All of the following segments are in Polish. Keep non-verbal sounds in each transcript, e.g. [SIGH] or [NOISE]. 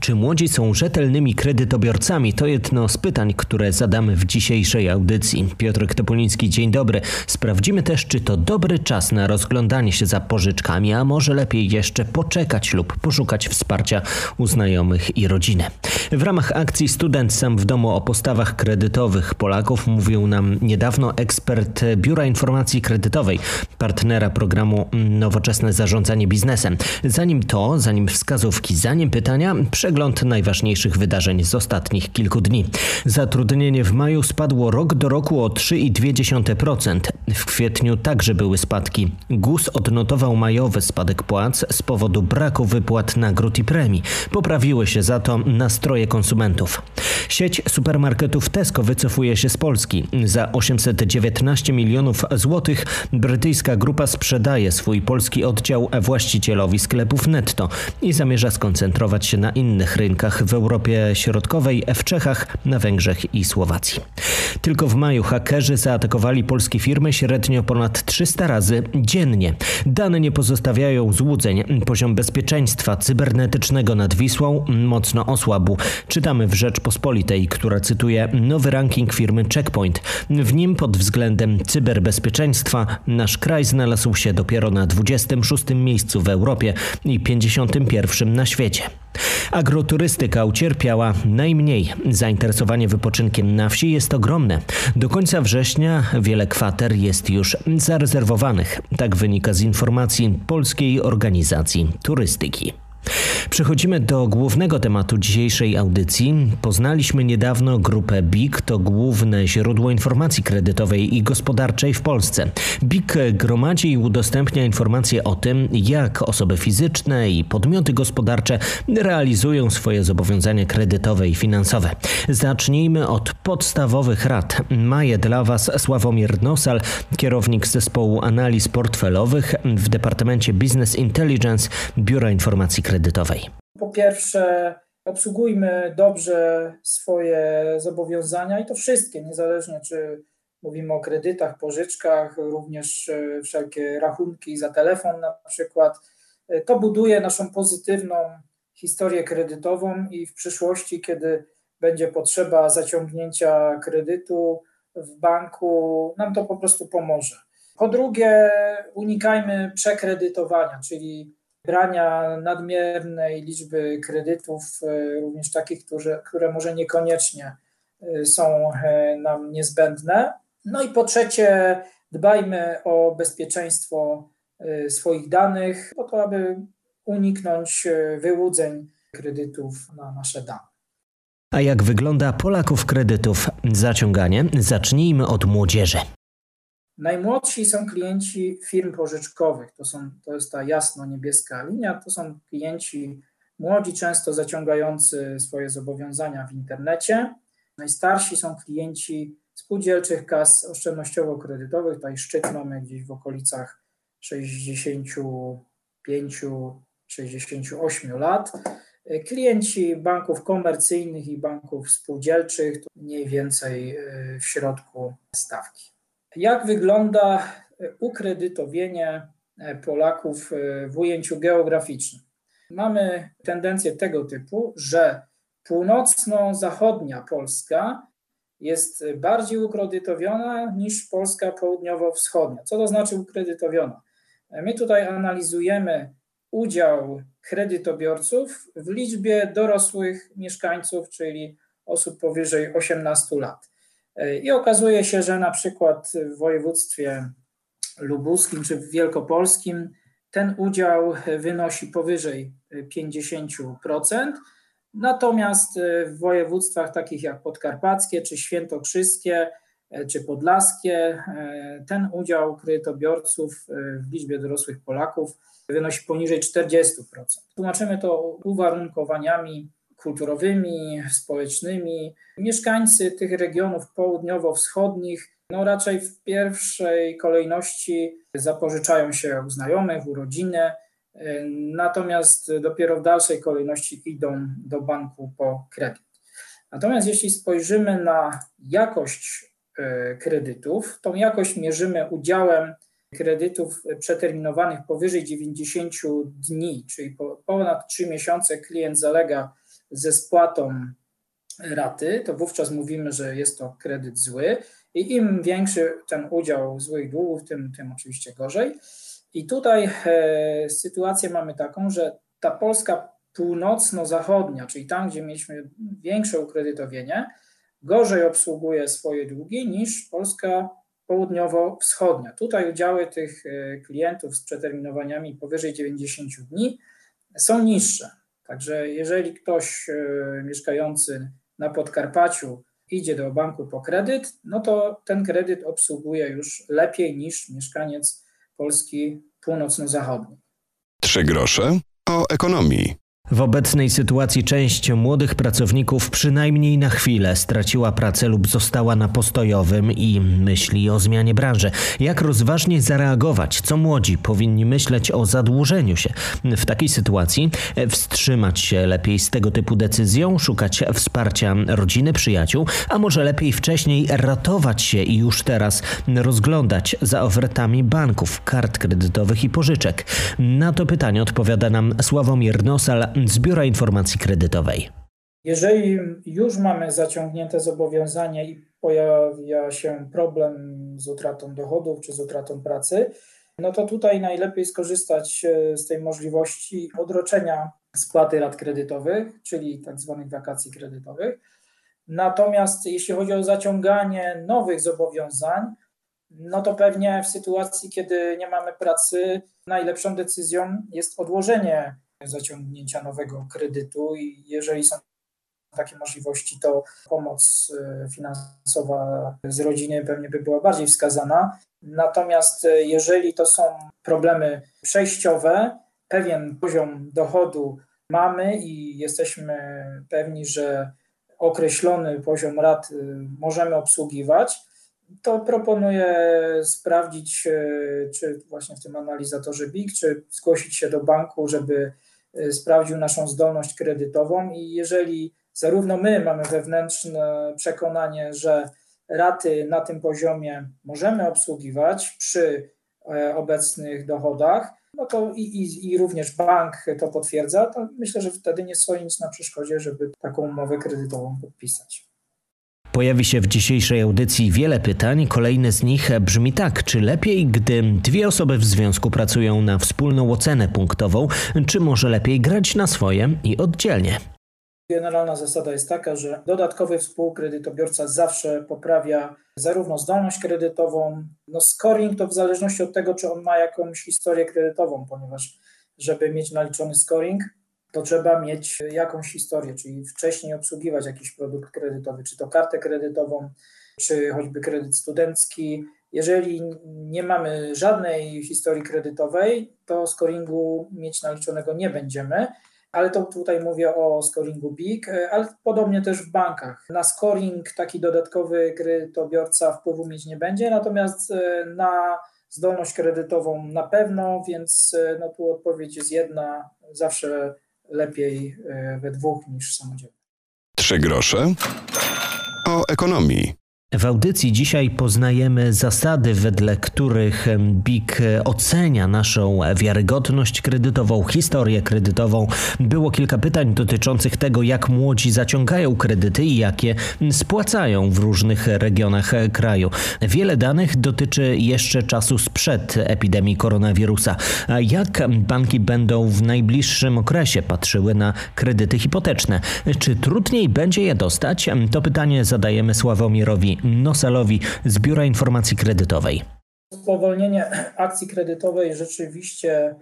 Czy młodzi są rzetelnymi kredytobiorcami? To jedno z pytań, które zadamy w dzisiejszej audycji. Piotr Topoliński, dzień dobry. Sprawdzimy też, czy to dobry czas na rozglądanie się za pożyczkami, a może lepiej jeszcze poczekać lub poszukać wsparcia u znajomych i rodziny. W ramach akcji Student Sam w domu o postawach kredytowych Polaków mówił nam niedawno ekspert Biura Informacji Kredytowej, partnera programu Nowoczesne Zarządzanie Biznesem. Zanim to, zanim wskazówki, zanim pytania, Przegląd najważniejszych wydarzeń z ostatnich kilku dni. Zatrudnienie w maju spadło rok do roku o 3,2%. W kwietniu także były spadki. GUS odnotował majowy spadek płac z powodu braku wypłat nagród i premii. Poprawiły się za to nastroje konsumentów. Sieć supermarketów Tesco wycofuje się z Polski. Za 819 milionów złotych brytyjska grupa sprzedaje swój polski oddział właścicielowi sklepów netto i zamierza skoncentrować się na innych rynkach w Europie Środkowej, w Czechach, na Węgrzech i Słowacji. Tylko w maju hakerzy zaatakowali polskie firmy średnio ponad 300 razy dziennie. Dane nie pozostawiają złudzeń. Poziom bezpieczeństwa cybernetycznego nad Wisłą mocno osłabł. Czytamy w Rzeczpospolitej, która cytuje nowy ranking firmy Checkpoint. W nim pod względem cyberbezpieczeństwa nasz kraj znalazł się dopiero na 26 miejscu w Europie i 51 na świecie. Agroturystyka ucierpiała najmniej. Zainteresowanie wypoczynkiem na wsi jest ogromne. Do końca września wiele kwater jest już zarezerwowanych. Tak wynika z informacji Polskiej Organizacji Turystyki. Przechodzimy do głównego tematu dzisiejszej audycji. Poznaliśmy niedawno grupę BIG, to główne źródło informacji kredytowej i gospodarczej w Polsce. BIG gromadzi i udostępnia informacje o tym, jak osoby fizyczne i podmioty gospodarcze realizują swoje zobowiązania kredytowe i finansowe. Zacznijmy od podstawowych rad. Maje dla Was Sławomir Nosal, kierownik zespołu analiz portfelowych w Departamencie Business Intelligence Biura Informacji Kredytowej. Po pierwsze, obsługujmy dobrze swoje zobowiązania i to wszystkie, niezależnie czy mówimy o kredytach, pożyczkach, również e, wszelkie rachunki za telefon na przykład. E, to buduje naszą pozytywną historię kredytową i w przyszłości, kiedy będzie potrzeba zaciągnięcia kredytu w banku, nam to po prostu pomoże. Po drugie, unikajmy przekredytowania, czyli brania nadmiernej liczby kredytów, e, również takich, które, które może niekoniecznie e, są e, nam niezbędne. No i po trzecie, dbajmy o bezpieczeństwo swoich danych, po to, aby uniknąć wyłudzeń kredytów na nasze dane. A jak wygląda Polaków kredytów zaciąganie? Zacznijmy od młodzieży. Najmłodsi są klienci firm pożyczkowych, to, są, to jest ta jasno-niebieska linia, to są klienci młodzi, często zaciągający swoje zobowiązania w internecie. Najstarsi są klienci spółdzielczych kas oszczędnościowo-kredytowych, tutaj szczyt mamy gdzieś w okolicach 65-68 lat. Klienci banków komercyjnych i banków spółdzielczych to mniej więcej y, w środku stawki. Jak wygląda e, ukredytowienie e, Polaków e, w ujęciu geograficznym? Mamy tendencję tego typu, że północno-zachodnia Polska jest bardziej ukredytowiona niż Polska południowo-wschodnia. Co to znaczy ukredytowiona? My tutaj analizujemy udział kredytobiorców w liczbie dorosłych mieszkańców, czyli osób powyżej 18 lat. I okazuje się, że na przykład w województwie lubuskim czy w wielkopolskim ten udział wynosi powyżej 50%, natomiast w województwach takich jak podkarpackie czy świętokrzyskie czy podlaskie ten udział kredytobiorców w liczbie dorosłych Polaków wynosi poniżej 40%. Tłumaczymy to uwarunkowaniami kulturowymi, społecznymi. Mieszkańcy tych regionów południowo-wschodnich no raczej w pierwszej kolejności zapożyczają się u znajomych, u rodziny, natomiast dopiero w dalszej kolejności idą do banku po kredyt. Natomiast jeśli spojrzymy na jakość e, kredytów, tą jakość mierzymy udziałem kredytów przeterminowanych powyżej 90 dni, czyli po ponad 3 miesiące klient zalega ze spłatą raty, to wówczas mówimy, że jest to kredyt zły i im większy ten udział złych długów, tym, tym oczywiście gorzej. I tutaj e, sytuację mamy taką, że ta Polska północno-zachodnia, czyli tam, gdzie mieliśmy większe ukredytowienie, gorzej obsługuje swoje długi niż Polska południowo-wschodnia. Tutaj udziały tych e, klientów z przeterminowaniami powyżej 90 dni są niższe. Także jeżeli ktoś e, mieszkający na Podkarpaciu idzie do banku po kredyt, no to ten kredyt obsługuje już lepiej niż mieszkaniec Polski północno-zachodniej. Trzy grosze o ekonomii. W obecnej sytuacji część młodych pracowników przynajmniej na chwilę straciła pracę lub została na postojowym i myśli o zmianie branży. Jak rozważnie zareagować? Co młodzi powinni myśleć o zadłużeniu się? W takiej sytuacji wstrzymać się lepiej z tego typu decyzją, szukać wsparcia rodziny, przyjaciół, a może lepiej wcześniej ratować się i już teraz rozglądać za ofertami banków, kart kredytowych i pożyczek. Na to pytanie odpowiada nam Sławomir Nosal, z Biura Informacji Kredytowej. Jeżeli już mamy zaciągnięte zobowiązanie i pojawia się problem z utratą dochodów czy z utratą pracy, no to tutaj najlepiej skorzystać e, z tej możliwości odroczenia spłaty rat kredytowych, czyli tak zwanych wakacji kredytowych. Natomiast jeśli chodzi o zaciąganie nowych zobowiązań, no to pewnie w sytuacji, kiedy nie mamy pracy, najlepszą decyzją jest odłożenie zaciągnięcia nowego kredytu i jeżeli są takie możliwości, to pomoc e, finansowa z rodziny pewnie by była bardziej wskazana. Natomiast e, jeżeli to są problemy przejściowe, pewien poziom dochodu mamy i jesteśmy pewni, że określony poziom rat e, możemy obsługiwać, to proponuję sprawdzić, czy właśnie w tym analizatorze BIG, czy zgłosić się do banku, żeby sprawdził naszą zdolność kredytową i jeżeli zarówno my mamy wewnętrzne przekonanie, że raty na tym poziomie możemy obsługiwać przy e, obecnych dochodach, no to i, i, i, również bank to potwierdza, to myślę, że wtedy nie stoi nic na przeszkodzie, żeby taką umowę kredytową podpisać. Pojawi się w dzisiejszej audycji wiele pytań. Kolejne z nich brzmi tak: czy lepiej, gdy dwie osoby w związku pracują na wspólną ocenę punktową, czy może lepiej grać na swoje i oddzielnie? Generalna zasada jest taka, że dodatkowy współkredytobiorca zawsze poprawia zarówno zdolność kredytową, no scoring to w zależności od tego, czy on ma jakąś historię kredytową, ponieważ żeby mieć naliczony scoring, to trzeba mieć jakąś historię, czyli wcześniej obsługiwać jakiś produkt kredytowy, czy to kartę kredytową, czy choćby kredyt studencki. Jeżeli nie mamy żadnej historii kredytowej, to scoringu mieć naliczonego nie będziemy, ale to tutaj mówię o scoringu BIG, ale podobnie też w bankach. Na scoring taki dodatkowy kredytobiorca wpływu mieć nie będzie, natomiast e, na zdolność kredytową na pewno, więc e, no tu odpowiedź jest jedna, zawsze lepiej e, we dwóch niż samodzielnie. Trzy grosze o ekonomii. W audycji dzisiaj poznajemy zasady, wedle których BIK ocenia naszą wiarygodność kredytową, historię kredytową. Było kilka pytań dotyczących tego, jak młodzi zaciągają kredyty i jakie spłacają w różnych regionach kraju. Wiele danych dotyczy jeszcze czasu sprzed epidemii koronawirusa. Jak banki będą w najbliższym okresie patrzyły na kredyty hipoteczne? Czy trudniej będzie je dostać? To pytanie zadajemy Sławomirowi Nosalowi z Biura Informacji Kredytowej. Spowolnienie akcji kredytowej rzeczywiście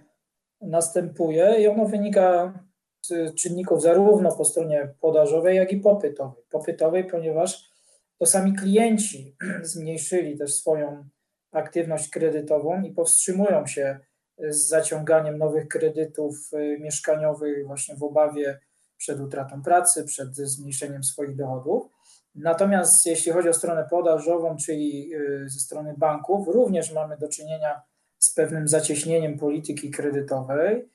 następuje i ono wynika z czynników zarówno po stronie podażowej, jak i popytowej. Popytowej, ponieważ to sami klienci [CLEARS THROAT] zmniejszyli też swoją aktywność kredytową i powstrzymują się z zaciąganiem nowych kredytów y, mieszkaniowych właśnie w obawie przed utratą pracy, przed zmniejszeniem swoich dochodów. Natomiast jeśli chodzi o stronę podażową, czyli y, ze strony banków, również mamy do czynienia z pewnym zacieśnieniem polityki kredytowej,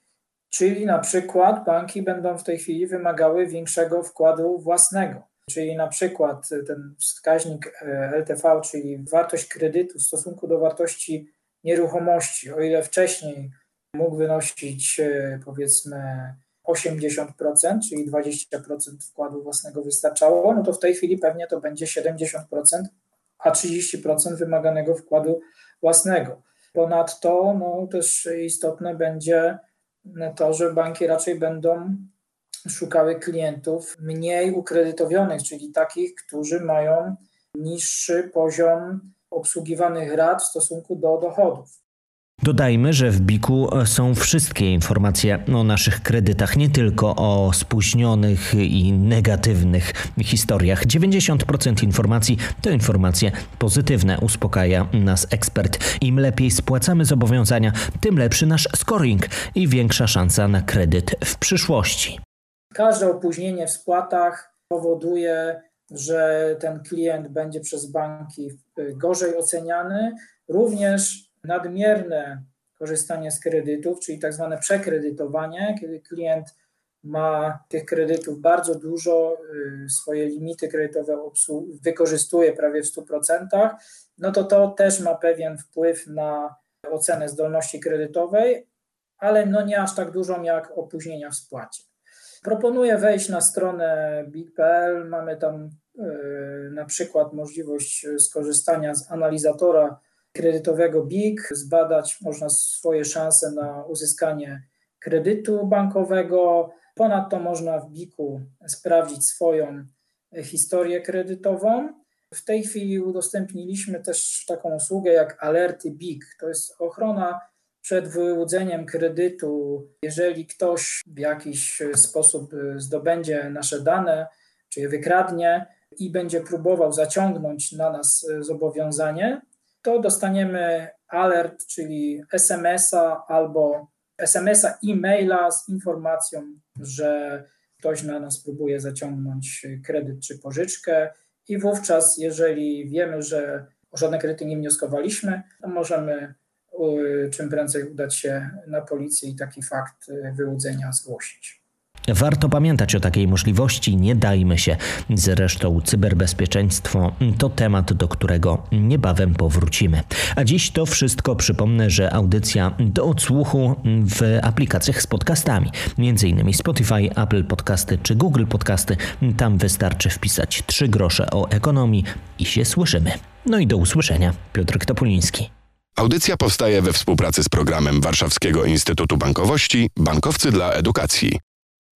czyli na przykład banki będą w tej chwili wymagały większego wkładu własnego. czyli na przykład ten wskaźnik LTV, czyli wartość kredytu w stosunku do wartości nieruchomości, o ile wcześniej mógł wynosić powiedzmy 80%, czyli 20% wkładu własnego wystarczało, no to w tej chwili pewnie to będzie 70%, a 30% wymaganego wkładu własnego. Ponadto no, też istotne będzie to, że banki raczej będą szukały klientów mniej ukredytowionych, czyli takich, którzy mają niższy poziom obsługiwanych rat w stosunku do dochodów. Dodajmy, że w BIK-u są wszystkie informacje o naszych kredytach, nie tylko o spóźnionych i negatywnych historiach. 90% informacji to informacje pozytywne, uspokaja nas ekspert. Im lepiej spłacamy zobowiązania, tym lepszy nasz scoring i większa szansa na kredyt w przyszłości. Każde opóźnienie w spłatach powoduje, że ten klient będzie przez banki gorzej oceniany. Również nadmierne korzystanie z kredytów, czyli tak zwane przekredytowanie, kiedy klient ma tych kredytów bardzo dużo, y, swoje limity kredytowe wykorzystuje prawie w 100%, no to to też ma pewien wpływ na ocenę zdolności kredytowej, ale no nie aż tak dużą jak opóźnienia w spłacie. Proponuję wejść na stronę big.pl. Mamy tam y, na przykład możliwość skorzystania z analizatora kredytowego BIG, zbadać można swoje szanse na uzyskanie kredytu bankowego. Ponadto można w BIG-u sprawdzić swoją historię kredytową. W tej chwili udostępniliśmy też taką usługę jak alerty BIG. To jest ochrona przed wyłudzeniem kredytu, jeżeli ktoś w jakiś sposób zdobędzie nasze dane, czy je wykradnie i będzie próbował zaciągnąć na nas zobowiązanie, to dostaniemy alert, czyli SMS-a albo SMS-a, e-maila z informacją, że ktoś na nas próbuje zaciągnąć kredyt czy pożyczkę i wówczas, jeżeli wiemy, że o żadne kredyty nie wnioskowaliśmy, to możemy czym prędzej udać się na policję i taki fakt wyłudzenia zgłosić. Warto pamiętać o takiej możliwości, nie dajmy się. Zresztą cyberbezpieczeństwo to temat, do którego niebawem powrócimy. A dziś to wszystko. Przypomnę, że audycja do odsłuchu w aplikacjach z podcastami, m.in. Spotify, Apple Podcasty czy Google Podcasty. Tam wystarczy wpisać trzy grosze o ekonomii i się słyszymy. No i do usłyszenia. Piotr Topuliński. Audycja powstaje we współpracy z programem Warszawskiego Instytutu Bankowości Bankowcy dla Edukacji.